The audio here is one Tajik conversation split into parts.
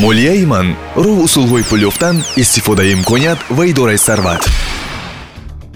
молияи ман роҳ усулҳои пул ёфтан истифодаи имконият ва идораи сарват.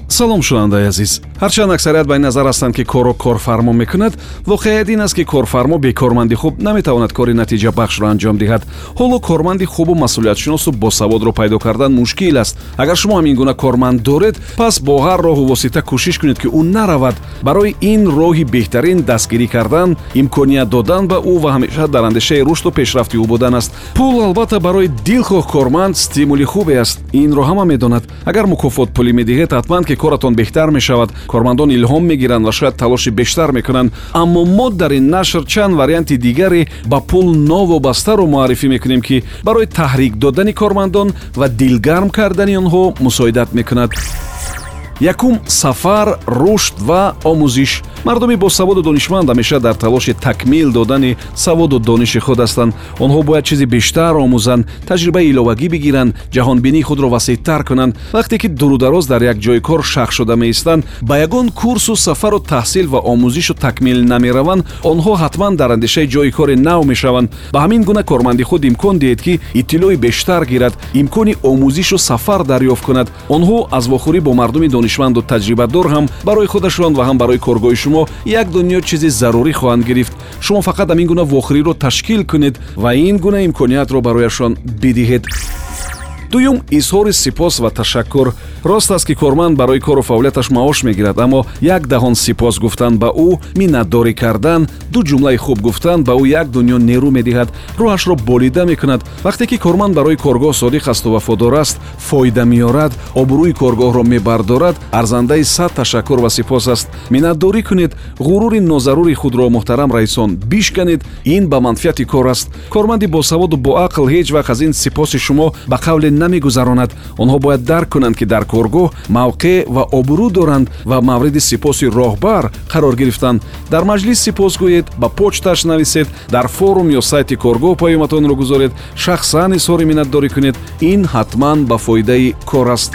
Салом шунавандаи азиз ҳарчанд аксарият ба ин назар ҳастанд ки корро корфармо мекунад. Воқеият ин аст ки корфармо бе корманди хуб наметавонад кори натиҷабахшро анҷом диҳад. Ҳоло корманди хубу масъулиятшиносу босаводро пайдо кардан мушкил аст. Агар шумо ҳамин гуна корманд доред пас бо ҳар роҳу восита кӯшиш кунед ки ӯ наравад. Барои ин роҳи беҳтарин дастгирӣ кардан имконият додан ба ӯ ва ҳамеша дар андешаи рушду пешрафти ӯ будан аст. Пул албатта барои дилхоҳ корманд стимули хубе аст. Инро ҳама медонад. Агар мукофот пулӣ медиҳед ҳатман ки коратон беҳтар мешавад кормандон илҳом мегиранд ва шояд талоши бештар мекунанд. Аммо мо дар ин нашр чанд варианти дигаре ба пул новобастаро муаррифӣ мекунем ки барои таҳрик додани кормандон ва дилгарм кардани онҳо мусоидат мекунад якум сафар рушд ва омӯзиш. Мардуми босаводу донишманд ҳамеша дар талоши такмил додани саводу дониши худ ҳастанд. Онҳо бояд чизи бештар омӯзанд таҷрибаи иловагӣ бигиранд ҷаҳонбинии худро васеътар кунанд. Вақте ки дурудароз дар як ҷои кор шах шуда меистанд ба ягон курсу сафару таҳсил ва омӯзишу такмил намераванд онҳо ҳатман дар андешаи ҷои кори нав мешаванд. Ба ҳамин гуна корманди худ имкон диҳед ки иттилои бештар гирад имкони омӯзишу сафар дарёфт кунад. Онҳо аз вохӯрӣ бо мардуми донишманду таҷрибадор ҳам барои худашон ва ҳам барои коргоҳи шумо як дунё чизи зарурӣ хоҳанд гирифт. Шумо фақат ҳамин гуна вохӯриро ташкил кунед ва ин гуна имкониятро барояшон бидиҳед дуюм изҳори сипос ва ташаккур. Рост аст ки корманд барои кору фаъолияташ маош мегирад аммо як даҳон сипос гуфтан ба ӯ миннатдорӣ кардан ду ҷумлаи хуб гуфтан ба ӯ як дунё нерӯ медиҳад. Рӯҳашро болида мекунад. Вақте ки корманд барои коргоҳ содиқ асту вафодор аст фоида меорад обрӯи коргоҳро мебардорад арзандаи сад ташаккур ва сипос аст. Миннатдорӣ кунед ғурури нозарури худро муҳтарам раисон бишканед. Ин ба манфиати кор аст. Корманди босаводу боақл ҳеҷ вақт аз ин сипоси шумо ба қавле намегузаронад онҳо бояд дарк кунанд ки дар коргоҳ мавқеъ ва обрӯ доранд ва мавриди сипоси роҳбар қарор гирифтанд. Дар маҷлис сипос гӯед ба почташ нависед дар форум ё сайти коргоҳ паёматонро гузоред. Шахсан изҳори миннатдорӣ кунед. Ин ҳатман ба фоидаи кор аст.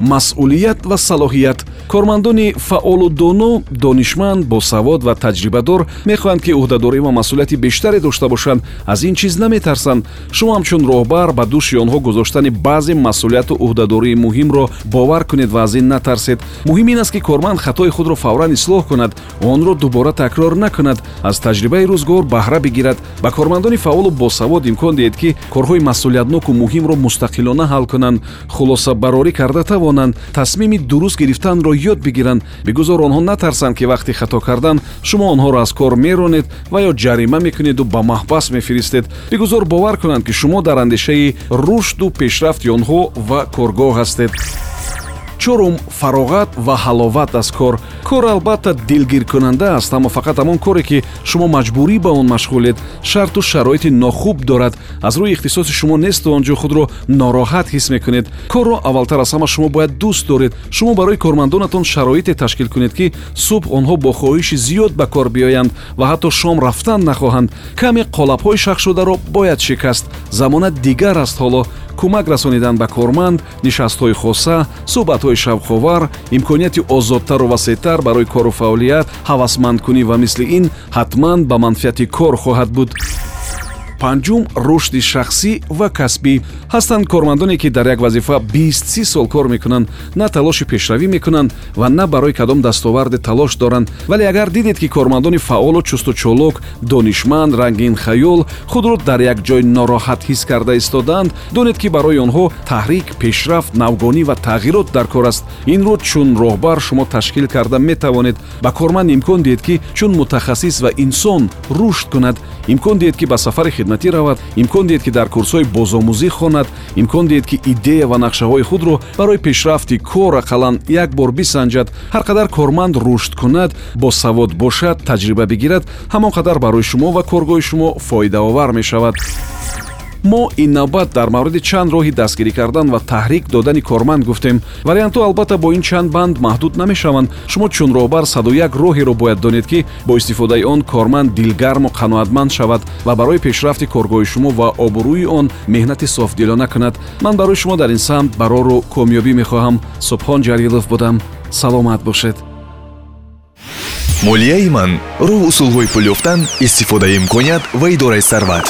Масъулият ва салоҳият кормандони фаъолу доно донишманд босавод ва таҷрибадор мехоҳанд ки ӯҳдадорӣ ва масъулияти бештаре дошта бошанд. Аз ин чиз наметарсанд шумо ҳамчун роҳбар ба дӯши онҳо гузоштани баъзе масъулияту ӯҳдадории муҳимро бовар кунед ва аз ин натарсед. Муҳим ин аст ки корманд хатои худро фавран ислоҳ кунад онро дубора такрор накунад аз таҷрибаи рӯзгор баҳра бигирад. Ба кормандони фаъолу босавод имкон диҳед ки корҳои масъулиятноку муҳимро мустақилона ҳал кунанд. Хулосабарорӣ карда тавонанд тасмими дуруст гирифтанро ёд бигиранд. Бигузор онҳо натарсанд ки вақте хато карданд шумо онҳоро аз кор меронед ва ё ҷарима мекунеду ба маҳбас мефиристед. Бигузор бовар кунанд ки шумо дар андешаи рушду пешрафти онҳо ва коргоҳ ҳастед чорум фароғат ва ҳаловат аз кор. Кор албатта дилгиркунанда аст аммо фақат ҳамон коре ки шумо маҷбурӣ ба он машғулед. Шарту шароити нохуб дорад. Аз рӯи ихтисоси шумо несту он ҷо худро нороҳат ҳис мекунед. Корро аввалтар аз ҳама шумо бояд дӯст доред. Шумо барои кормандонатон шароите ташкил кунед ки субҳ онҳо бо хоҳиши зиёд ба кор биёянд ва ҳатто шом рафтан нахоҳанд. Каме қолабҳои шахшударо бояд шикаст. Замона дигар аст ҳоло кӯмак расонидан ба корманд нишастҳои хоса суҳбатҳои шавқовар имконияти озодтару васеътар барои кору фаъолият ҳавасмандкунӣ ва мисли ин ҳатман ба манфиати кор хоҳад буд панҷум рушди шахсӣ ва касбӣ. Ҳастанд кормандоне ки дар як вазифа бист си сол кор мекунанд на талоши пешравӣ мекунанд ва на барои кадом дастоварде талош доранд. Вале агар дидед ки кормандони фаъолу чусту чолок донишманд рангин хаёл худро дар як ҷой нороҳат ҳис карда истодаанд донед ки барои онҳо таҳрик пешрафт навгонӣ ва тағйирот дар кор аст. Инро чун роҳбар шумо ташкил карда метавонед. Ба корманд имкон диҳед ки чун мутахассис ва инсон рушд кунад. Имкон диҳед ки ба сафари хидматӣ равад имкон диҳед ки дар курсҳои бозомӯзӣ хонад имкон диҳед ки идея ва нақшаҳои худро барои пешрафти кор ақаллан як бор бисанҷад ҳар қадар корманд рушд кунад босавод бошад таҷриба бигирад ҳамон қадар барои шумо ва коргоҳи шумо фоидаовар мешавад мо ин навбат дар мавриди чанд роҳи дастгирӣ кардан ва таҳрик додани корманд гуфтем. Вариантҳо албатта бо ин чанд банд маҳдуд намешаванд. Шумо чун роҳбар саду як роҳеро бояд донед ки бо истифодаи он корманд дилгарму қаноатманд шавад ва барои пешрафти коргоҳи шумо ва обрӯи он меҳнати софдилона кунад ман барои шумо дар ин самт барору комёбӣ мехоҳам. Субҳон ҷалилов будам. Саломат бошед. Молияи ман роҳ усулҳои пул ёфтан истифодаи имконият ва идораи сарват